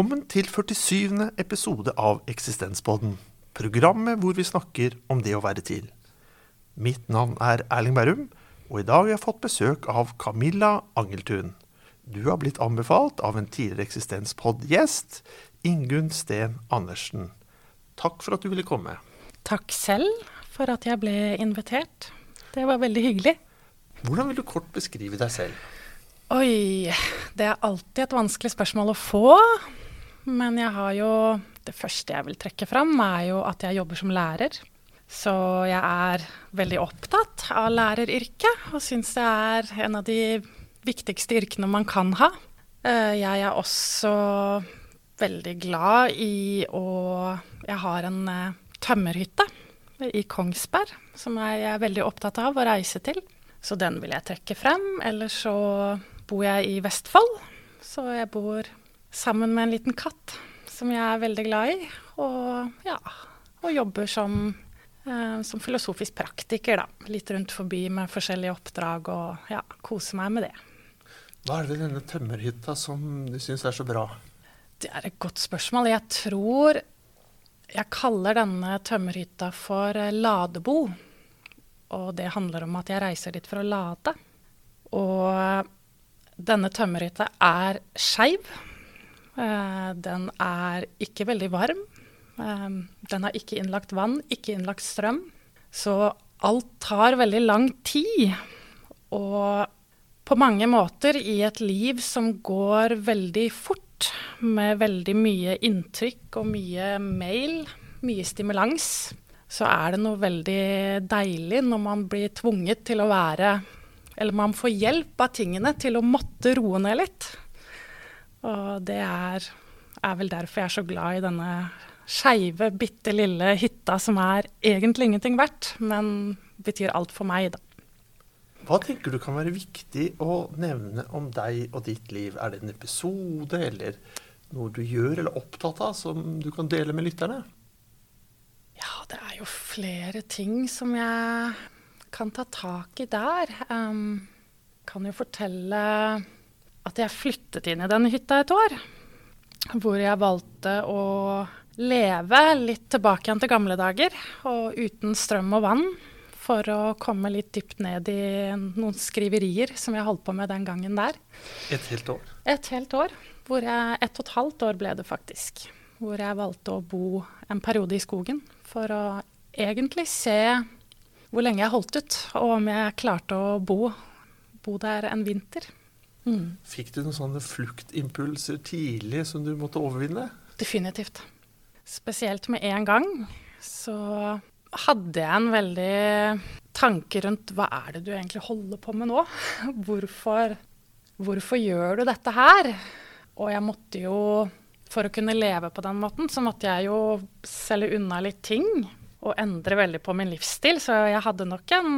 Velkommen til 47. episode av Eksistenspodden. Programmet hvor vi snakker om det å være til. Mitt navn er Erling Bærum, og i dag har jeg fått besøk av Camilla Angeltun. Du har blitt anbefalt av en tidligere Eksistenspod-gjest, Ingunn Sten Andersen. Takk for at du ville komme. Takk selv for at jeg ble invitert. Det var veldig hyggelig. Hvordan vil du kort beskrive deg selv? Oi, det er alltid et vanskelig spørsmål å få. Men jeg har jo Det første jeg vil trekke fram, er jo at jeg jobber som lærer. Så jeg er veldig opptatt av læreryrket, og syns det er en av de viktigste yrkene man kan ha. Eh, jeg er også veldig glad i å Jeg har en eh, tømmerhytte i Kongsberg som jeg er veldig opptatt av å reise til. Så den vil jeg trekke frem. Eller så bor jeg i Vestfold. Så jeg bor sammen med en liten katt som jeg er veldig glad i. Og ja, og jobber som, eh, som filosofisk praktiker, da. Litt rundt forbi med forskjellige oppdrag og ja, koser meg med det. Hva er det ved denne tømmerhytta som du syns er så bra? Det er et godt spørsmål. Jeg tror jeg kaller denne tømmerhytta for eh, ladebo. Og det handler om at jeg reiser dit for å lade. Og denne tømmerhytta er skeiv. Eh, den er ikke veldig varm. Eh, den har ikke innlagt vann, ikke innlagt strøm. Så alt tar veldig lang tid. Og på mange måter i et liv som går veldig fort, med veldig mye inntrykk og mye mail, mye stimulans, så er det noe veldig deilig når man blir tvunget til å være Eller man får hjelp av tingene til å måtte roe ned litt. Og det er, er vel derfor jeg er så glad i denne skeive, bitte lille hytta som er egentlig ingenting verdt, men betyr alt for meg, da. Hva tenker du kan være viktig å nevne om deg og ditt liv? Er det en episode eller noe du gjør eller er opptatt av som du kan dele med lytterne? Ja, det er jo flere ting som jeg kan ta tak i der. Um, kan jo fortelle at jeg flyttet inn i denne hytta et år. Hvor jeg valgte å leve litt tilbake igjen til gamle dager, og uten strøm og vann. For å komme litt dypt ned i noen skriverier som jeg holdt på med den gangen der. Et helt år? Et helt år. Hvor jeg, et og et halvt år ble det faktisk. Hvor jeg valgte å bo en periode i skogen for å egentlig se hvor lenge jeg holdt ut, og om jeg klarte å bo, bo der en vinter. Mm. Fikk du noen sånne fluktimpulser tidlig som du måtte overvinne? Definitivt. Spesielt med en gang så hadde jeg en veldig tanke rundt hva er det du egentlig holder på med nå? Hvorfor, hvorfor gjør du dette her? Og jeg måtte jo for å kunne leve på den måten, så måtte jeg jo selge unna litt ting og endre veldig på min livsstil. Så jeg hadde nok en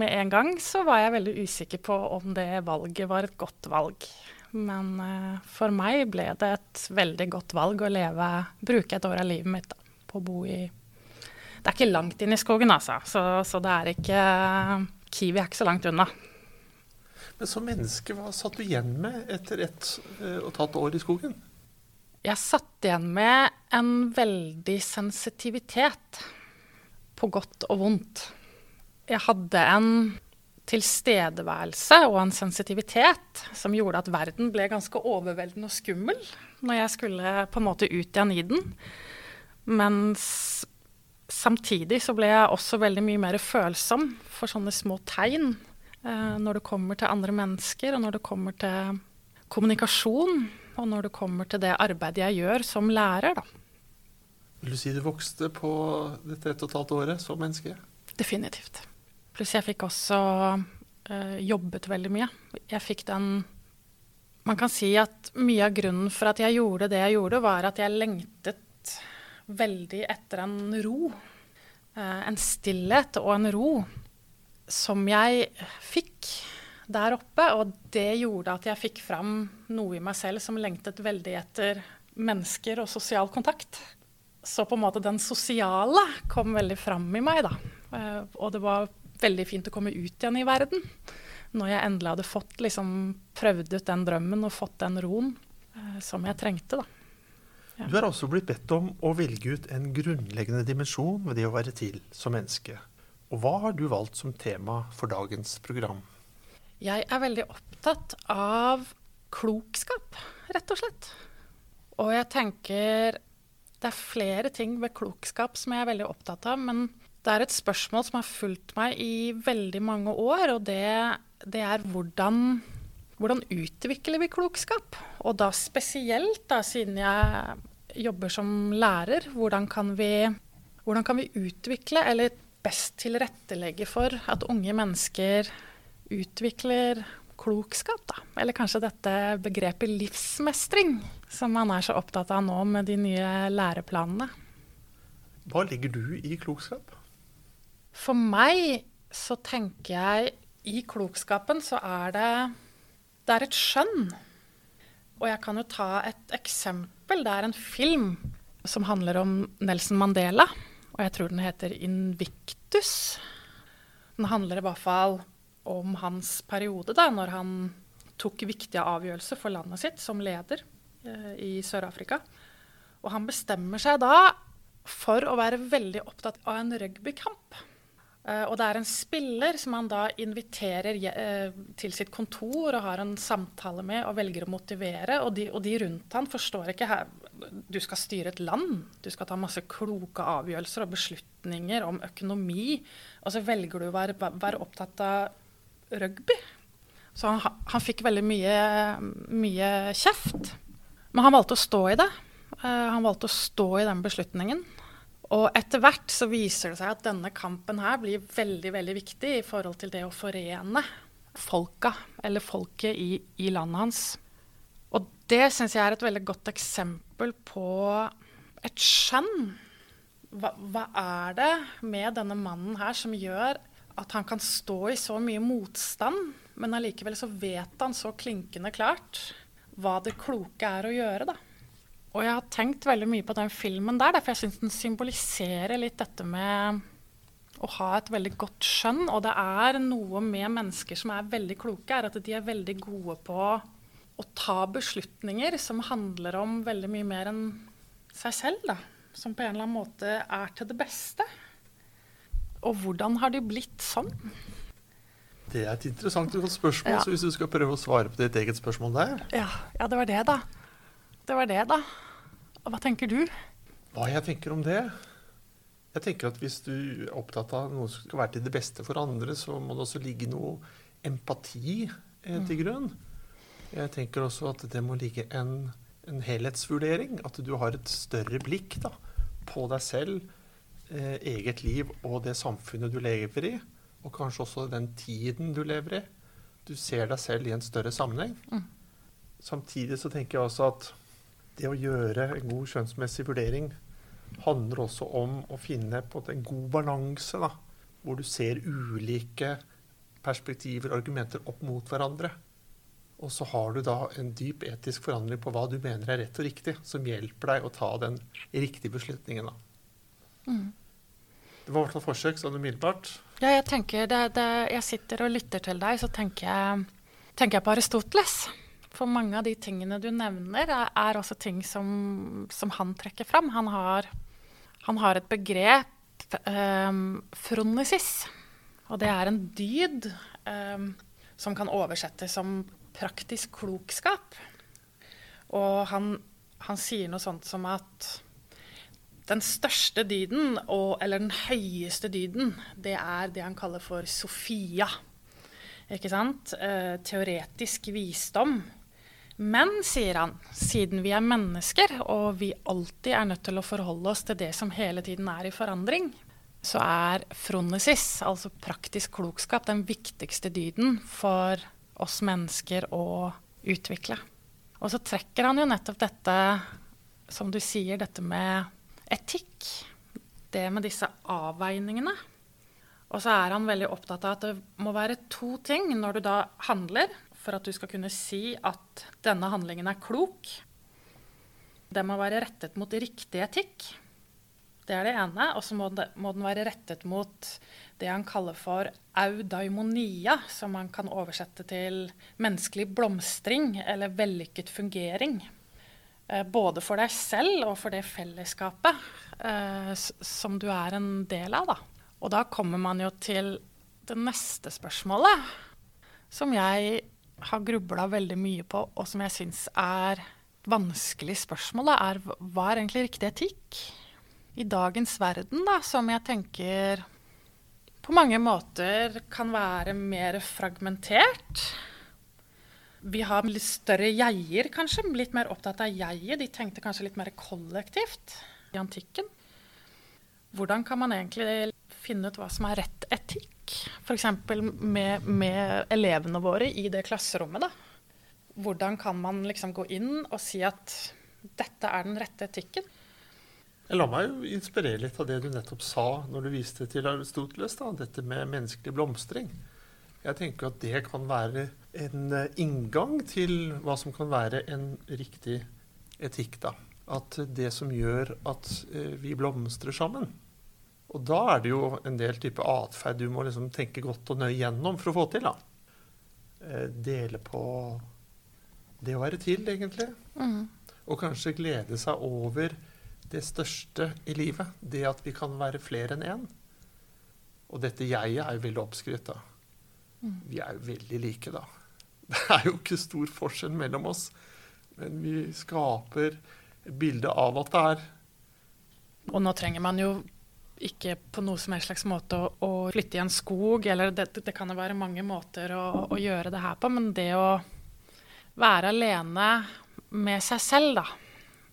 Med en gang så var jeg veldig usikker på om det valget var et godt valg. Men uh, for meg ble det et veldig godt valg å leve, bruke et år av livet mitt da, på å bo i Det er ikke langt inn i skogen, altså. Så, så det er ikke Kiwi er ikke så langt unna. Men som menneske, hva satt du igjen med etter ett og et halvt år i skogen? Jeg satt igjen med en veldig sensitivitet, på godt og vondt. Jeg hadde en tilstedeværelse og en sensitivitet som gjorde at verden ble ganske overveldende og skummel når jeg skulle på en måte ut igjen i den. Mens samtidig så ble jeg også veldig mye mer følsom for sånne små tegn eh, når det kommer til andre mennesker, og når det kommer til kommunikasjon og når det kommer til det arbeidet jeg gjør som lærer, da. Vil du si du vokste på dette ett og et halvt året som menneske? Definitivt. Pluss jeg fikk også øh, jobbet veldig mye. Jeg fikk den Man kan si at mye av grunnen for at jeg gjorde det jeg gjorde, var at jeg lengtet veldig etter en ro. Uh, en stillhet og en ro som jeg fikk der oppe. Og det gjorde at jeg fikk fram noe i meg selv som lengtet veldig etter mennesker og sosial kontakt. Så på en måte den sosiale kom veldig fram i meg, da. Eh, og det var veldig fint å komme ut igjen i verden. Når jeg endelig hadde fått liksom, prøvd ut den drømmen og fått den roen eh, som jeg trengte, da. Ja. Du er også blitt bedt om å velge ut en grunnleggende dimensjon ved det å være til som menneske. Og hva har du valgt som tema for dagens program? Jeg er veldig opptatt av klokskap, rett og slett. Og jeg tenker det er flere ting ved klokskap som jeg er veldig opptatt av, men det er et spørsmål som har fulgt meg i veldig mange år, og det, det er hvordan, hvordan utvikler vi klokskap? Og da spesielt, da, siden jeg jobber som lærer, hvordan kan vi, hvordan kan vi utvikle, eller best tilrettelegge for at unge mennesker utvikler klokskap, da. Eller kanskje dette begrepet livsmestring, som man er så opptatt av nå med de nye læreplanene. Hva legger du i klokskap? For meg så tenker jeg i klokskapen så er det Det er et skjønn. Og jeg kan jo ta et eksempel. Det er en film som handler om Nelson Mandela. Og jeg tror den heter 'Invictus'. Den handler i hvert fall om hans periode, da, når han tok viktige avgjørelser for landet sitt som leder eh, i Sør-Afrika. Og han bestemmer seg da for å være veldig opptatt av en rugbykamp. Eh, og det er en spiller som han da inviterer eh, til sitt kontor og har en samtale med og velger å motivere. Og de, og de rundt han forstår ikke her, Du skal styre et land. Du skal ta masse kloke avgjørelser og beslutninger om økonomi. Og så velger du å være, være opptatt av rugby. Så han, han fikk veldig mye, mye kjeft. Men han valgte å stå i det. Uh, han valgte å stå i den beslutningen. Og etter hvert så viser det seg at denne kampen her blir veldig veldig viktig i forhold til det å forene folka, eller folket i, i landet hans. Og det syns jeg er et veldig godt eksempel på et skjønn. Hva, hva er det med denne mannen her som gjør at han kan stå i så mye motstand, men allikevel så vet han så klinkende klart hva det kloke er å gjøre, da. Og jeg har tenkt veldig mye på den filmen der, for jeg syns den symboliserer litt dette med å ha et veldig godt skjønn. Og det er noe med mennesker som er veldig kloke, er at de er veldig gode på å ta beslutninger som handler om veldig mye mer enn seg selv. da. Som på en eller annen måte er til det beste. Og hvordan har de blitt sånn? Det er et interessant spørsmål, ja. så hvis du skal prøve å svare på ditt eget spørsmål der Ja, ja det var det, da det var det, da. Hva tenker du? Hva jeg tenker om det? Jeg tenker at Hvis du er opptatt av noe som skal være til det beste for andre, så må det også ligge noe empati eh, til mm. grunn. Jeg tenker også at det må ligge en, en helhetsvurdering. At du har et større blikk da, på deg selv, eh, eget liv og det samfunnet du lever i. Og kanskje også den tiden du lever i. Du ser deg selv i en større sammenheng. Mm. Samtidig så tenker jeg også at det å gjøre en god skjønnsmessig vurdering handler også om å finne på en god balanse, da, hvor du ser ulike perspektiver og argumenter opp mot hverandre. Og så har du da en dyp etisk forandring på hva du mener er rett og riktig, som hjelper deg å ta den riktige beslutningen. da. Mm. Det var i hvert fall forsøk, sånn umiddelbart. Ja, jeg tenker det, det, jeg sitter og lytter til deg, så tenker jeg, tenker jeg på Aristoteles. For mange av de tingene du nevner, er, er også ting som, som, han trekker fram. Han har, han har et begrep, um, fronesis, og det er en dyd um, som kan oversettes som praktisk klokskap. Og han, han sier noe sånt som at den største dyden, og, eller den høyeste dyden, det er det han kaller for Sofia. Ikke sant? Eh, teoretisk visdom. Men, sier han, siden vi er mennesker, og vi alltid er nødt til å forholde oss til det som hele tiden er i forandring, så er fronesis, altså praktisk klokskap, den viktigste dyden for oss mennesker å utvikle. Og så trekker han jo nettopp dette, som du sier, dette med etikk. Det med disse avveiningene. Og så er han veldig opptatt av at det må være to ting når du da handler for at du skal kunne si at denne handlingen er klok. Det må være rettet mot riktig etikk. Det er det ene. Og så må, den være rettet mot det han kaller for audaimonia, som man kan oversette til menneskelig blomstring eller vellykket fungering. Eh, både for deg selv og for det fellesskapet eh, som du er en del av. Da. Og da kommer man jo til det neste spørsmålet, som jeg har grubla veldig mye på, og som jeg syns er vanskelig spørsmål, er hva er egentlig riktig etikk? I dagens verden, da, som jeg tenker på mange måter kan være mer fragmentert. Vi har litt større jeier, kanskje. Litt mer opptatt av jeget. De tenkte kanskje litt mer kollektivt i antikken. Hvordan kan man egentlig finne ut hva som er rett etikk? F.eks. Med, med elevene våre i det klasserommet. da. Hvordan kan man liksom gå inn og si at dette er den rette etikken? La meg jo inspirere litt av det du nettopp sa når du viste til Aristoteles, da, dette med menneskelig blomstring. Jeg tenker at det kan være en eh, inngang til hva som kan være en riktig etikk. da. At det som gjør at eh, vi blomstrer sammen. Og da er det jo en del type atferd du må liksom tenke godt og nøye gjennom for å få til. da. Eh, dele på det å være til, egentlig. Mm. Og kanskje glede seg over det største i livet. Det at vi kan være flere enn én. Og dette jeget er jo veldig oppskrytt. Mm. Vi er jo veldig like, da. Det er jo ikke stor forskjell mellom oss. Men vi skaper et bilde av at det er. Og nå trenger man jo ikke på noe som helst slags måte å, å flytte i en skog, eller det, det kan jo være mange måter å, å, gjøre det her på, men det å være alene med seg selv, da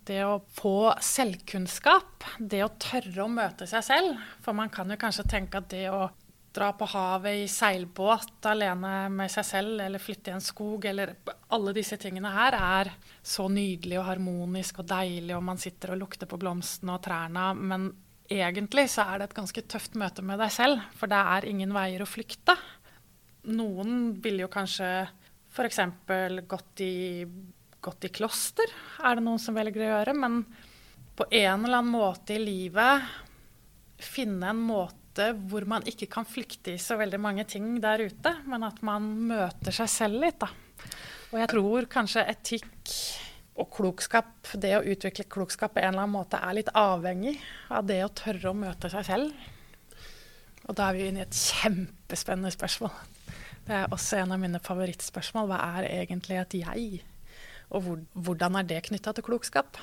det å få selvkunnskap, det å tørre å møte seg selv. For man kan jo kanskje tenke at det å dra på havet i seilbåt alene med seg selv, eller flytte i en skog, eller alle disse tingene her, er så nydelig og harmonisk og deilig, og man sitter og lukter på blomstene og trærne. Men egentlig så er det et ganske tøft møte med deg selv, for det er ingen veier å flykte. Noen ville jo kanskje f.eks. gått gått i kloster, er det noen som velger å gjøre. Men på en eller annen måte i livet finne en måte hvor man ikke kan flykte i så veldig mange ting der ute, men at man møter seg selv litt, da. Og jeg tror kanskje etikk og klokskap, det å utvikle klokskap på en eller annen måte, er litt avhengig av det å tørre å møte seg selv. Og da er vi inne i et kjempespennende spørsmål. Det er også en av mine favorittspørsmål. Hva er egentlig et jeg? Og hvor, hvordan er det knytta til klokskap?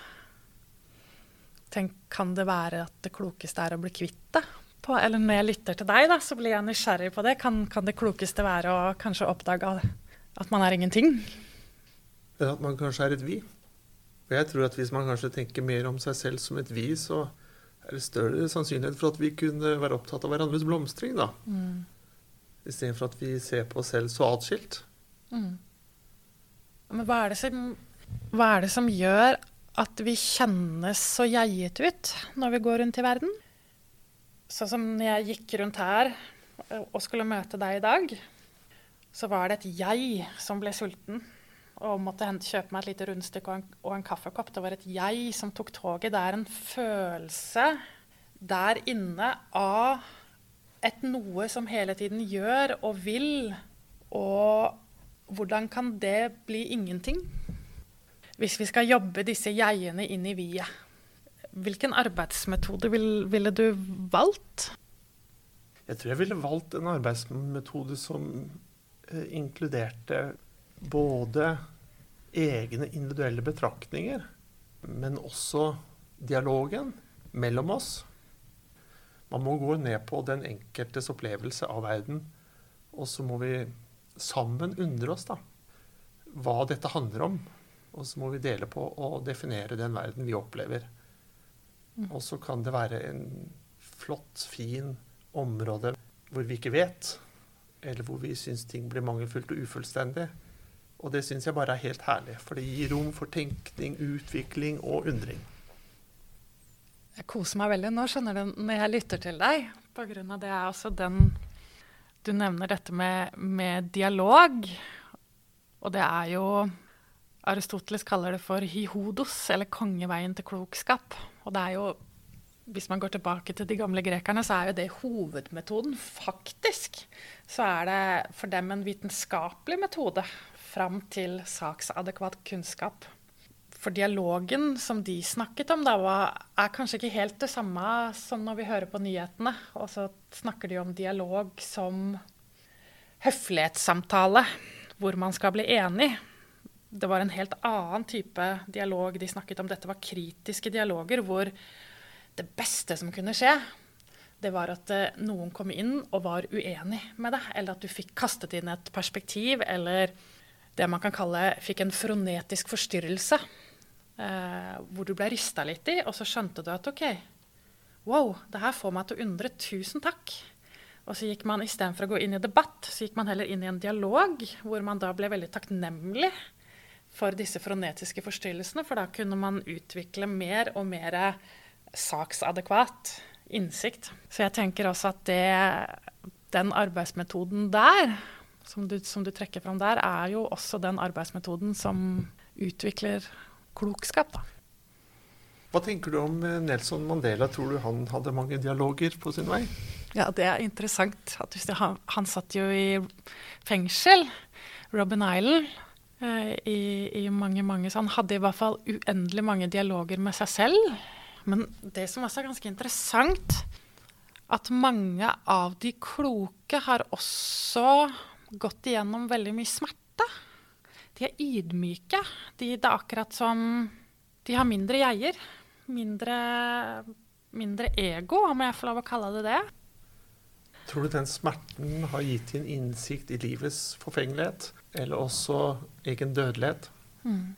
Tenk, kan det være at det klokeste er å bli kvitt det? På, eller når jeg lytter til deg, da, så blir jeg nysgjerrig på det. Kan, kan, det klokeste være å kanskje oppdage at man er ingenting? At man kanskje er et vi. Og jeg tror at hvis man kanskje tenker mer om seg selv som et vi, så er det større sannsynlighet for at vi kunne være opptatt av hverandres blomstring, da. Mm. Istedenfor at vi ser på oss selv så atskilt. Mm. Men hva er, som, hva er det som, gjør at vi kjennes så jeiete ut når vi går rundt i verden? Sånn som når jeg gikk rundt her og skulle møte deg i dag, så var det et jeg som ble sulten og måtte kjøpe meg et lite rundstykke og en, og en kaffekopp. Det var et jeg som tok toget. Det er en følelse der inne av et noe som hele tiden gjør og vil, og hvordan kan det bli ingenting? Hvis vi skal jobbe disse jeiene inn i vi-et, hvilken arbeidsmetode vil, ville du valgt? Jeg tror jeg ville valgt en arbeidsmetode som eh, inkluderte både egne individuelle betraktninger, men også dialogen mellom oss. Man må gå ned på den enkeltes opplevelse av verden, og så må vi sammen undre oss da, hva dette handler om. Og så må vi dele på å definere den verden vi opplever. Og så kan det være en flott, fin område hvor vi ikke vet, eller hvor vi syns ting blir mangelfullt og ufullstendig. Og det syns jeg bare er helt herlig, for det gir rom for tenkning, utvikling og undring. Jeg koser meg veldig nå, skjønner du, når jeg lytter til deg. På grunn av det er også den du nevner dette med, med, dialog. Og det er jo Aristoteles kaller det for hihodos, eller kongeveien til klokskap. Og det er jo Hvis man går tilbake til de gamle grekerne, så er jo det hovedmetoden. Faktisk så er det for dem en vitenskapelig metode fram til saksadekvat kunnskap. For dialogen som de snakket om, da, er kanskje ikke helt det samme som når vi hører på nyhetene. Og så snakker de om dialog som høflighetssamtale, hvor man skal bli enig. Det var en helt annen type dialog de snakket om. Dette var kritiske dialoger hvor det beste som kunne skje, det var at eh, noen kom inn og var uenig med deg, eller at du fikk kastet inn et perspektiv, eller det man kan kalle fikk en fronetisk forstyrrelse. Eh, hvor du ble rista litt i, og så skjønte du at OK, wow, det her får meg til å undre. Tusen takk. Og så gikk man istedenfor å gå inn i debatt, så gikk man heller inn i en dialog, hvor man da ble veldig takknemlig for disse fronetiske forstyrrelsene, for da kunne man utvikle mer og mer saksadekvat innsikt. Så jeg tenker også at det, den arbeidsmetoden der, som du, som du trekker fram der, er jo også den arbeidsmetoden som utvikler klokskap. Da. Hva tenker du om eh, Nelson Mandela? Tror du han hadde mange dialoger på sin vei? Ja, det er interessant. Han, han, satt jo i fengsel, Robin Island, i, i, mange, mange Så han hadde i hvert fall uendelig mange dialoger med seg selv. Men det som også er ganske interessant, at mange av de kloke har også gått igjennom veldig mye smerte de er ydmyke. De, det er akkurat som de har mindre jeier. Mindre, mindre ego, om jeg får lov å kalle det det. Tror du den smerten har gitt din innsikt i livets forfengelighet? Eller også egen dødelighet? Mm.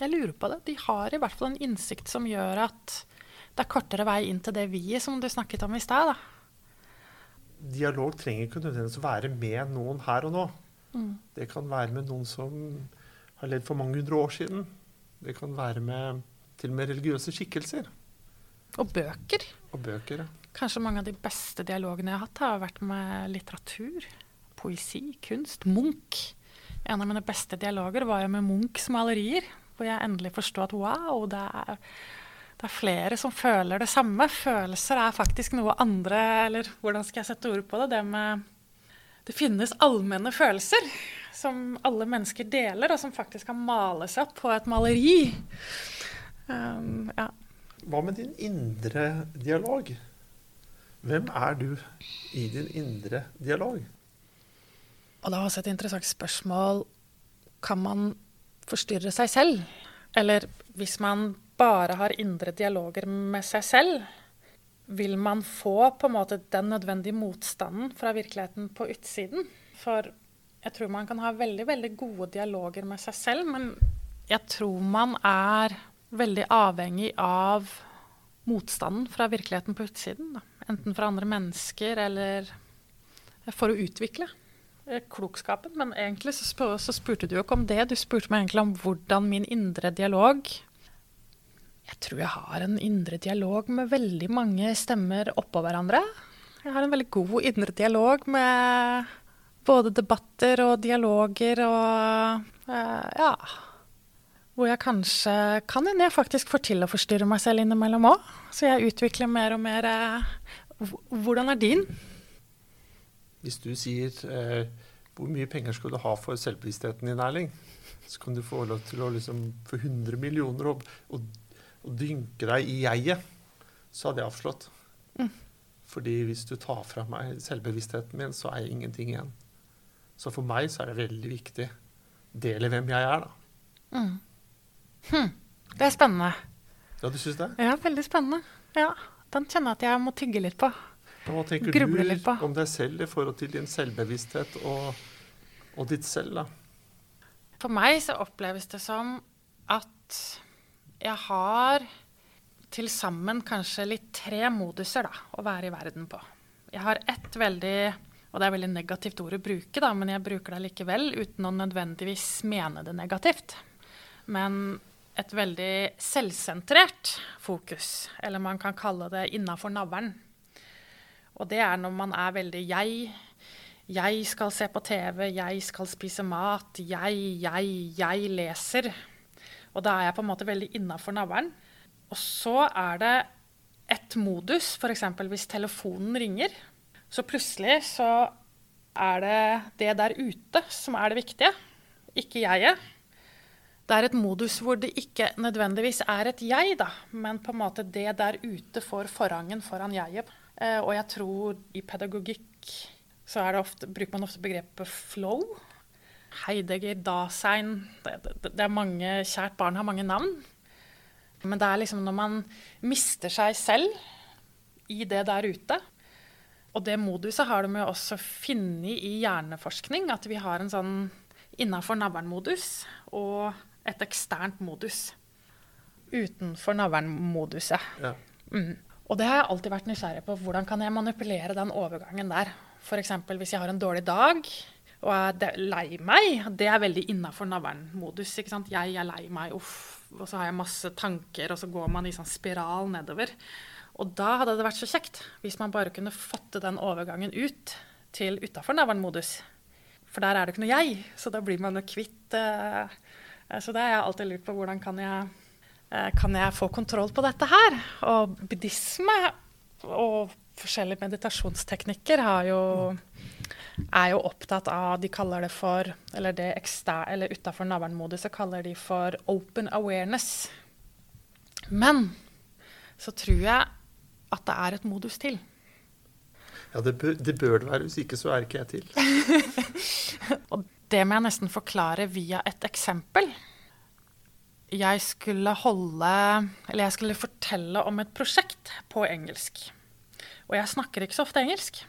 Jeg lurer på det. De har i hvert fall en innsikt som gjør at det er kortere vei inn til det vi-et som du snakket om i stad. Dialog trenger ikke nødvendigvis å være med noen her og nå. Mm. Det kan være med noen som har levd for mange hundre år siden. Det kan være med til og med religiøse skikkelser. Og bøker. Og bøker, ja. Kanskje mange av de beste dialogene jeg har hatt, har vært med litteratur, poesi, kunst. Munch. En av mine beste dialoger var jo med Munchs malerier, hvor jeg endelig forsto at wow, det er, det er, flere som føler det samme. Følelser er faktisk noe andre Eller hvordan skal jeg sette ord på det? Det med det finnes allmenne følelser som alle mennesker deler, og som faktisk kan males opp på et maleri. Um, ja. Hva med din indre dialog? Hvem er du i din indre dialog? Og det var også et interessant spørsmål. Kan man forstyrre seg selv? Eller hvis man bare har indre dialoger med seg selv, vil man få på en måte den nødvendige motstanden fra virkeligheten på utsiden. For jeg tror man kan ha veldig, veldig gode dialoger med seg selv, men jeg tror man er veldig avhengig av motstanden fra virkeligheten på utsiden. Da. Enten fra andre mennesker eller for å utvikle klokskapen. Men egentlig så, spurte du jo ikke om det. Du spurte meg egentlig om hvordan min indre dialog jeg tror jeg har en indre dialog med veldig mange stemmer oppå hverandre. Jeg har en veldig god indre dialog med både debatter og dialoger og uh, ja. Hvor jeg kanskje kan hende jeg faktisk får til å forstyrre meg selv innimellom òg. Så jeg utvikler mer og mer uh, Hvordan er din? Hvis du sier eh, hvor mye penger skal du ha for selvbevisstheten din, Erling? Så kan du få lov til å liksom, få 100 millioner og, og å dynke deg i jeget, så hadde jeg avslått. Mm. Fordi hvis du tar fra meg selvbevisstheten min, så er jeg ingenting igjen. Så for meg så er det veldig viktig del i hvem jeg er, da. Mm. Hm. Det er spennende. Ja, du syns det? Ja, veldig spennende. Ja, Den kjenner jeg at jeg må tygge litt på. Hva tenker du om deg selv i forhold til din selvbevissthet og, og ditt selv, da? For meg så oppleves det som at jeg har til sammen kanskje litt tre moduser da, å være i verden på. Jeg har ett veldig og det er veldig negativt ord å bruke, da, men jeg bruker det likevel uten å nødvendigvis mene det negativt. Men et veldig selvsentrert fokus, eller man kan kalle det innafor navlen. Og det er når man er veldig jeg. Jeg skal se på TV, jeg skal spise mat, jeg, jeg, jeg leser. Og da er jeg på en måte veldig innafor navlen. Og så er det et modus, f.eks. hvis telefonen ringer. Så plutselig så er det det der ute som er det viktige, ikke jeget. det er et modus hvor det ikke nødvendigvis er et jeg, da, men på en måte det der ute får forrangen foran jeget. Eh, og jeg tror i pedagogikk så ofte, bruker man ofte begrepet flow. Heidegger, Dasein det, det, det, er mange, Kjært barn har mange navn. Men det er liksom når man mister seg selv i det der ute. Og det moduset har de jo også funnet i hjerneforskning, at vi har en sånn innafor navlen-modus og et eksternt modus. Utenfor navlen-moduset. Ja. Mm. Og det har jeg alltid vært nysgjerrig på. Hvordan kan jeg manipulere den overgangen der? F.eks. hvis jeg har en dårlig dag og er lei meg. Det er veldig innafor navlen-modus. Jeg er lei meg, uff. Og så har jeg masse tanker, og så går man i sånn spiral nedover. Og da hadde det vært så kjekt hvis man bare kunne fått den overgangen ut til utafor navlen-modus. For der er det ikke noe jeg, så da blir man jo kvitt uh, Så det har jeg alltid lurt på. Hvordan kan jeg, kan jeg få kontroll på dette her? Og buddhisme og forskjellige meditasjonsteknikker jo, er jo opptatt av De kaller det for Eller det eller utafor navlen-moduset kaller de for open awareness. Men så tror jeg at det er et modus til. Ja, det bør, det bør, det være. Hvis ikke så er ikke jeg til. og det må jeg nesten forklare via et eksempel. Jeg skulle holde Eller jeg skulle fortelle om et prosjekt på engelsk. Og jeg snakker ikke så ofte engelsk.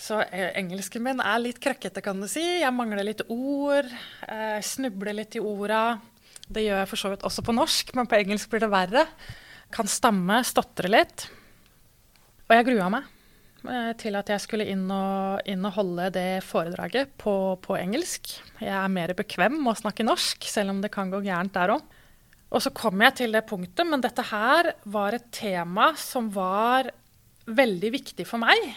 Så eh, engelsken min er litt krøkkete, kan du si. Jeg mangler litt ord. Eh, snubler litt i orda. Det gjør jeg for så vidt også på norsk, men på engelsk blir det verre. Kan stamme, stotre litt. Og jeg grua meg. Eh, til at jeg skulle inn og, inn og holde det foredraget på, på, engelsk. Jeg er mer bekvem med å snakke norsk, selv om det kan gå gærent der òg. Og så kom jeg til det punktet, men dette her var et tema som var veldig viktig for meg.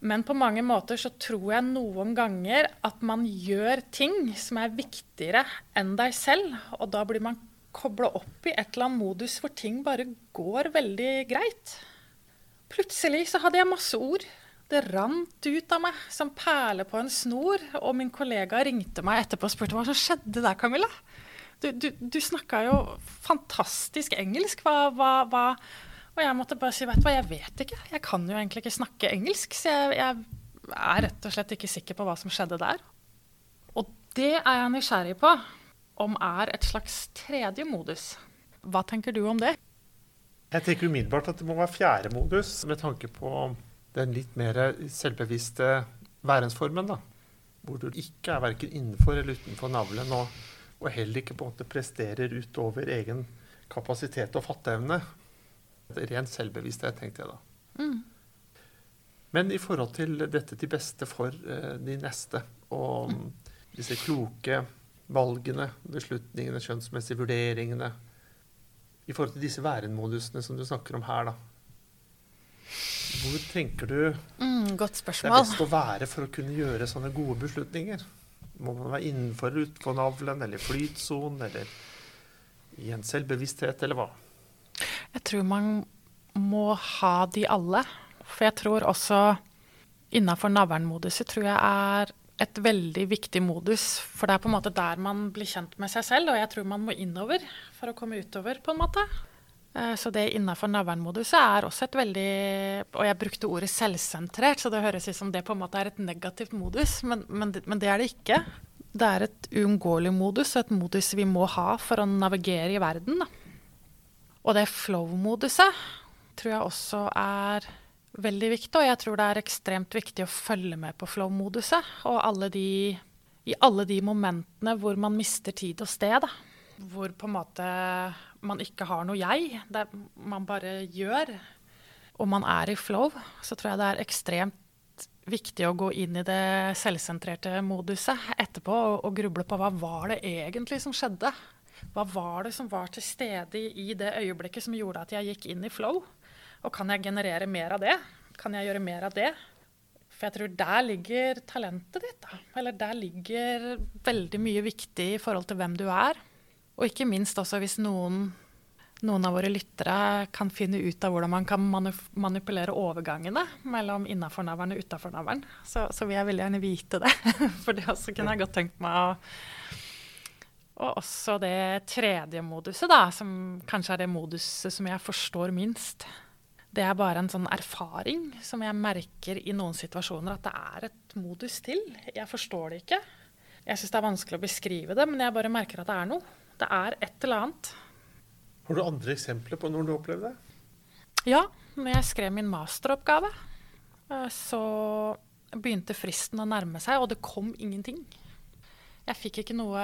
Men på mange måter så tror jeg noen ganger at man gjør ting som er viktigere enn deg selv. Og da blir man kobla opp i et eller annet modus hvor ting bare går veldig greit. Plutselig så hadde jeg masse ord. Det rant ut av meg som perler på en snor. Og min kollega ringte meg etterpå og spurte hva som skjedde der, Camilla. Du, du, du snakka jo fantastisk engelsk. Hva, hva, hva, Og jeg måtte bare si vet du hva, jeg vet ikke. Jeg kan jo egentlig ikke snakke engelsk. Så jeg, jeg er rett og slett ikke sikker på hva som skjedde der. Og det er jeg nysgjerrig på om er et slags tredje modus. Hva tenker du om det? Jeg tenker umiddelbart at det må være fjerde modus, med tanke på den litt mer selvbevisste værensformen. da, Hvor du ikke er verken innenfor eller utenfor navlen, og, og, heller ikke på en måte presterer utover egen kapasitet og fatteevne. Ren selvbevissthet, tenkte jeg da. Mm. Men i forhold til dette til beste for uh, de neste, og mm. disse kloke valgene, beslutningene, skjønnsmessige vurderingene, i forhold til disse værenmodusene som du snakker om her, da. Hvor tenker du mm, det er best å være for å kunne gjøre sånne gode beslutninger? Må man være innenfor utenfor navlen, eller flytsonen, eller i en selvbevissthet, eller hva? Jeg tror man må ha de alle. For jeg tror også innafor navlen-moduset tror jeg er et veldig viktig modus. For det er på en måte der man blir kjent med seg selv, og jeg tror man må innover for å komme utover, på en måte. Eh, så det innafor navlen-moduset er også et veldig Og jeg brukte ordet selvsentrert, så det høres ut som det på en måte er et negativt modus, men, men, men det er det ikke. Det er et uunngåelig modus, et modus vi må ha for å navigere i verden. Og det flow-moduset tror jeg også er veldig viktig, og jeg tror det er ekstremt viktig å følge med på flow-moduset. Og alle de, i alle de momentene hvor man mister tid og sted. Hvor på en måte man ikke har noe jeg, det man bare gjør. Og man er i flow, så tror jeg det er ekstremt viktig å gå inn i det selvsentrerte moduset etterpå og, og gruble på hva var det egentlig som skjedde. Hva var det som var til stede i det øyeblikket som gjorde at jeg gikk inn i flow? Og kan jeg generere mer av det? Kan jeg gjøre mer av det? For jeg tror der ligger talentet ditt. Da. Eller der ligger veldig mye viktig i forhold til hvem du er. Og ikke minst også hvis noen, noen av våre lyttere kan finne ut av hvordan man kan manipulere overgangene mellom innafor-navlen og utafor-navlen, så, så, vil jeg veldig gjerne vite det. For det også kunne jeg godt tenkt meg å, Og også det tredje moduset, da, som kanskje er det moduset som jeg forstår minst. Det er bare en sånn erfaring som jeg merker i noen situasjoner at det er et modus til. Jeg forstår det ikke. Jeg syns det er vanskelig å beskrive det, men jeg bare merker at det er noe. Det er et eller annet. Har du andre eksempler på når du opplevde det? Ja, når jeg skrev min masteroppgave, eh, så begynte fristen å nærme seg, og det kom ingenting. Jeg fikk ikke noe,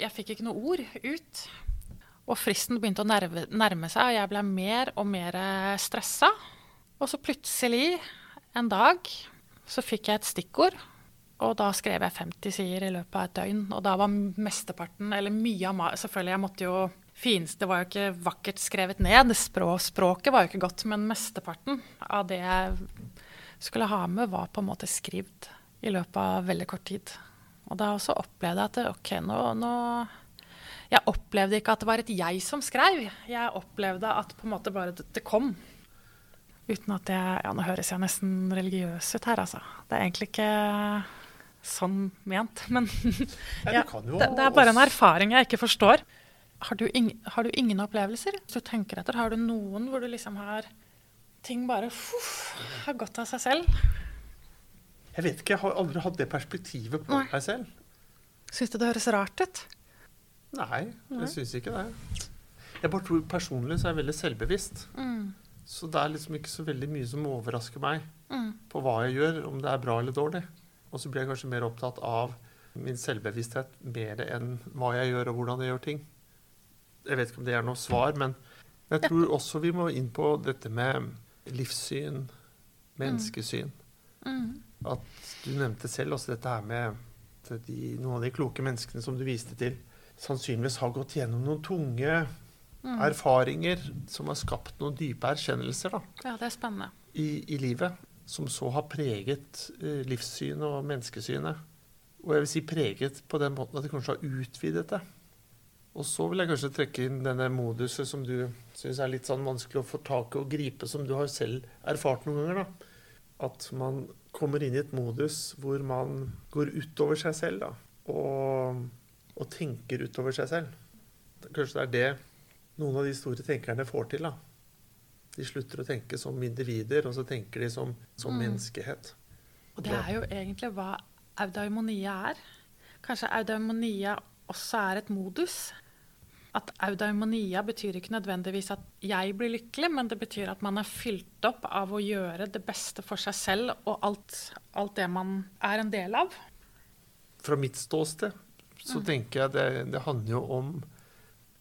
jeg fikk ikke noe ord ut. Og fristen begynte å nærme, nærme seg, og jeg ble mer og mer stressa. Og så plutselig, en dag, så fikk jeg et stikkord. Og da skrev jeg 50 sider i løpet av et døgn. Og da var mesteparten, eller mye av meg Selvfølgelig, jeg måtte jo fineste Det var jo ikke vakkert skrevet ned. språket var jo ikke godt, men mesteparten av det jeg skulle ha med, var på en måte skrevet i løpet av veldig kort tid. Og da også opplevde jeg at OK, nå, nå Jeg opplevde ikke at det var et jeg som skrev. Jeg opplevde at på en måte bare det, det kom. Uten at jeg Ja, nå høres jeg nesten religiøs ut her, altså. Det er egentlig ikke sånn ment, men ja, det, det er bare en erfaring jeg ikke forstår. Har du, ing, har du, ingen opplevelser? Hvis du tenker etter, har du noen hvor du liksom har Ting bare uff, har gått av seg selv? Jeg vet ikke, jeg har aldri hatt det perspektivet på Nei. meg selv. Syns du det høres rart ut? Nei, jeg syns ikke det. Jeg bare tror personlig så er jeg veldig selvbevisst. Mm. Så det er liksom ikke så veldig mye som overrasker meg mm. på hva jeg gjør, om det er bra eller dårlig. Og så blir jeg kanskje mer opptatt av min selvbevissthet mer enn hva jeg gjør og hvordan jeg gjør ting. Jeg vet ikke om det er noe svar, men jeg tror også vi må inn på dette med livssyn, menneskesyn. Mm. At du nevnte selv også dette her med de, noen av de kloke menneskene som du viste til, sannsynligvis har gått gjennom noen tunge mm. erfaringer som har skapt noen dype erkjennelser da, ja, det er spennende. I, i livet. Som så har preget eh, livssynet og menneskesynet. Og jeg vil si preget på den måten at de kanskje har utvidet det. Og så vil jeg kanskje trekke inn denne moduset som du syns er litt sånn vanskelig å få tak i og gripe, som du har selv erfart noen ganger. da. At man kommer inn i et modus hvor man går utover seg selv da, og, og tenker utover seg selv. Kanskje det er det noen av de store tenkerne får til. da. De slutter å tenke som individer, og så tenker de som, som mm. menneskehet. Og det er jo egentlig hva audaimonia er. Kanskje audaimonia også er et modus at audaimonia betyr ikke nødvendigvis at jeg blir lykkelig, men det betyr at man er fylt opp av å gjøre det beste for seg selv og alt, alt det man er en del av. Fra mitt ståsted så mm. tenker jeg det, det handler jo om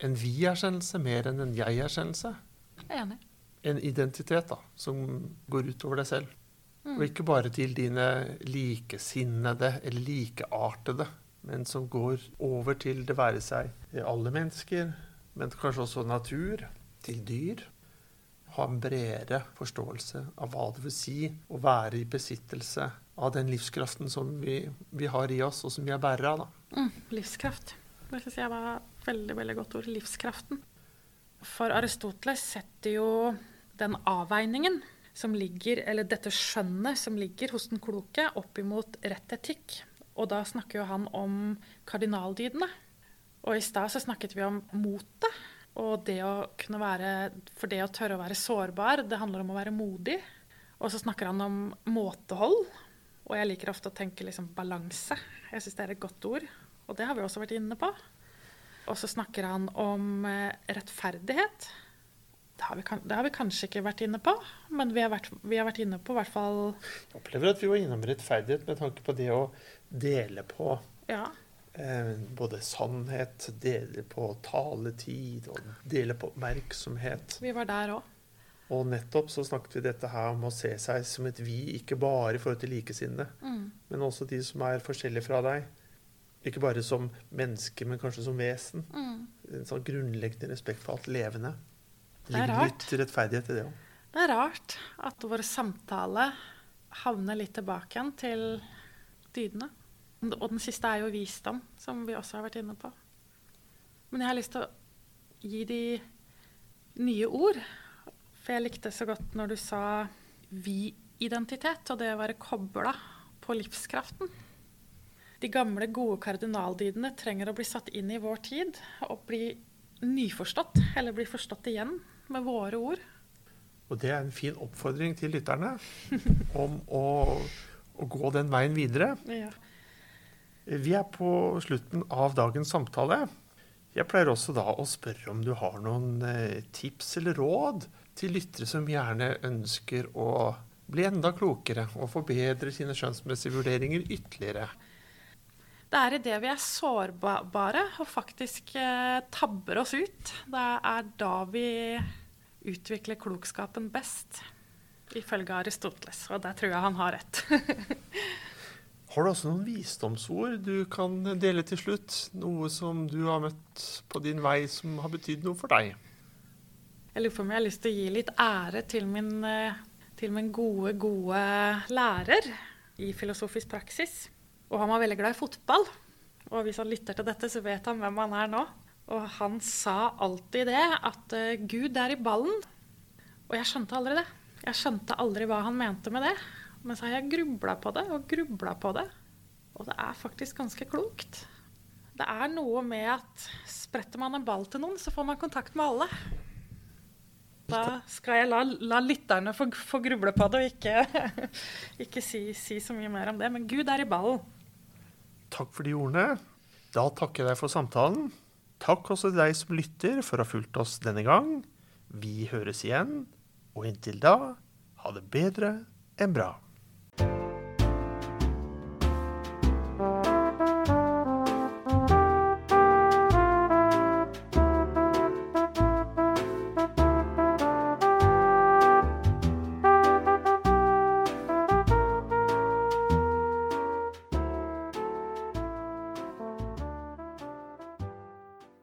en vi-erkjennelse mer enn en jeg-erkjennelse. Jeg er enig. En identitet da, som går utover deg selv. Mm. Og ikke bare til dine likesinnede eller likeartede men som går over til det være seg alle mennesker, men kanskje også natur, til dyr. Ha en bredere forståelse av hva det vil si å være i besittelse av den livskraften som vi, vi har i oss, og som vi er bærere av. Mm, livskraft. Det syns jeg var veldig, veldig godt ord. Livskraften. For Aristoteles setter jo den avveiningen som ligger, eller dette skjønnet som ligger hos den kloke, opp imot rett etikk. Og da snakker jo han om kardinaldydene. Og i stad så snakket vi om motet. Og det å kunne være For det å tørre å være sårbar, det handler om å være modig. Og så snakker han om måtehold. Og jeg liker ofte å tenke liksom balanse. Jeg syns det er et godt ord. Og det har vi også vært inne på. Og så snakker han om eh, rettferdighet. Har, vi, det har, vi, kanskje ikke vært inne på, men vi har vært, vi har vært inne på i hvert fall Jeg opplever at vi var innom rettferdighet med tanke på det å dele på ja. eh, både sannhet, dele på taletid og dele på oppmerksomhet. Vi var der òg. Og nettopp så snakket vi dette her om å se seg som et vi, ikke bare i forhold til likesinnede, mm. men også de som er forskjellige fra deg. Ikke bare som menneske, men kanskje som vesen. Mm. En sånn grunnleggende respekt for alt levende. Det ligger litt rettferdighet i det òg. Det er rart at vår samtale havner litt tilbake igjen til dydene. Og den siste er jo visdom, som vi også har vært inne på. Men jeg har lyst til å gi de nye ord. For jeg likte så godt når du sa vi-identitet og det å være kobla på livskraften. de gamle, gode kardinaldydene trenger å bli satt inn i vår tid og bli nyforstått, eller bli forstått igjen med våre ord. Og det er en fin oppfordring til lytterne om å, å gå den veien videre. Ja. Vi er på slutten av dagens samtale. Jeg pleier også da å spørre om du har noen eh, tips eller råd til lyttere som gjerne ønsker å bli enda klokere og forbedre sine skjønnsmessige vurderinger ytterligere. Det er idet vi er sårbare og faktisk eh, tabber oss ut. Det er da vi utvikler klokskapen best, ifølge Aristoteles. Og der tror jeg han har rett. Har du også noen visdomsord du kan dele til slutt? Noe som du har møtt på din vei som har betydd noe for deg? Jeg lurer på om jeg har lyst til å gi litt ære til min, eh, til min gode, gode lærer i filosofisk praksis. Og han var veldig glad i fotball. Og hvis han lytter til dette, så vet han hvem han er nå. Og han sa alltid det, at uh, Gud er i ballen. Og jeg skjønte aldri det. Jeg skjønte aldri hva han mente med det. Men så har jeg grubla på det og grubla på det. Og det er faktisk ganske klokt. Det er noe med at spretter man en ball til noen, så får man kontakt med alle. Da skal jeg la, la lytterne få, få, gruble på det og ikke, ikke si, si, så mye mer om det. Men Gud er i ballen. Takk for de ordene. Da takker jeg deg for samtalen. Takk også til deg som lytter for å ha fulgt oss denne gang. Vi høres igjen, og inntil da, ha det bedre enn bra.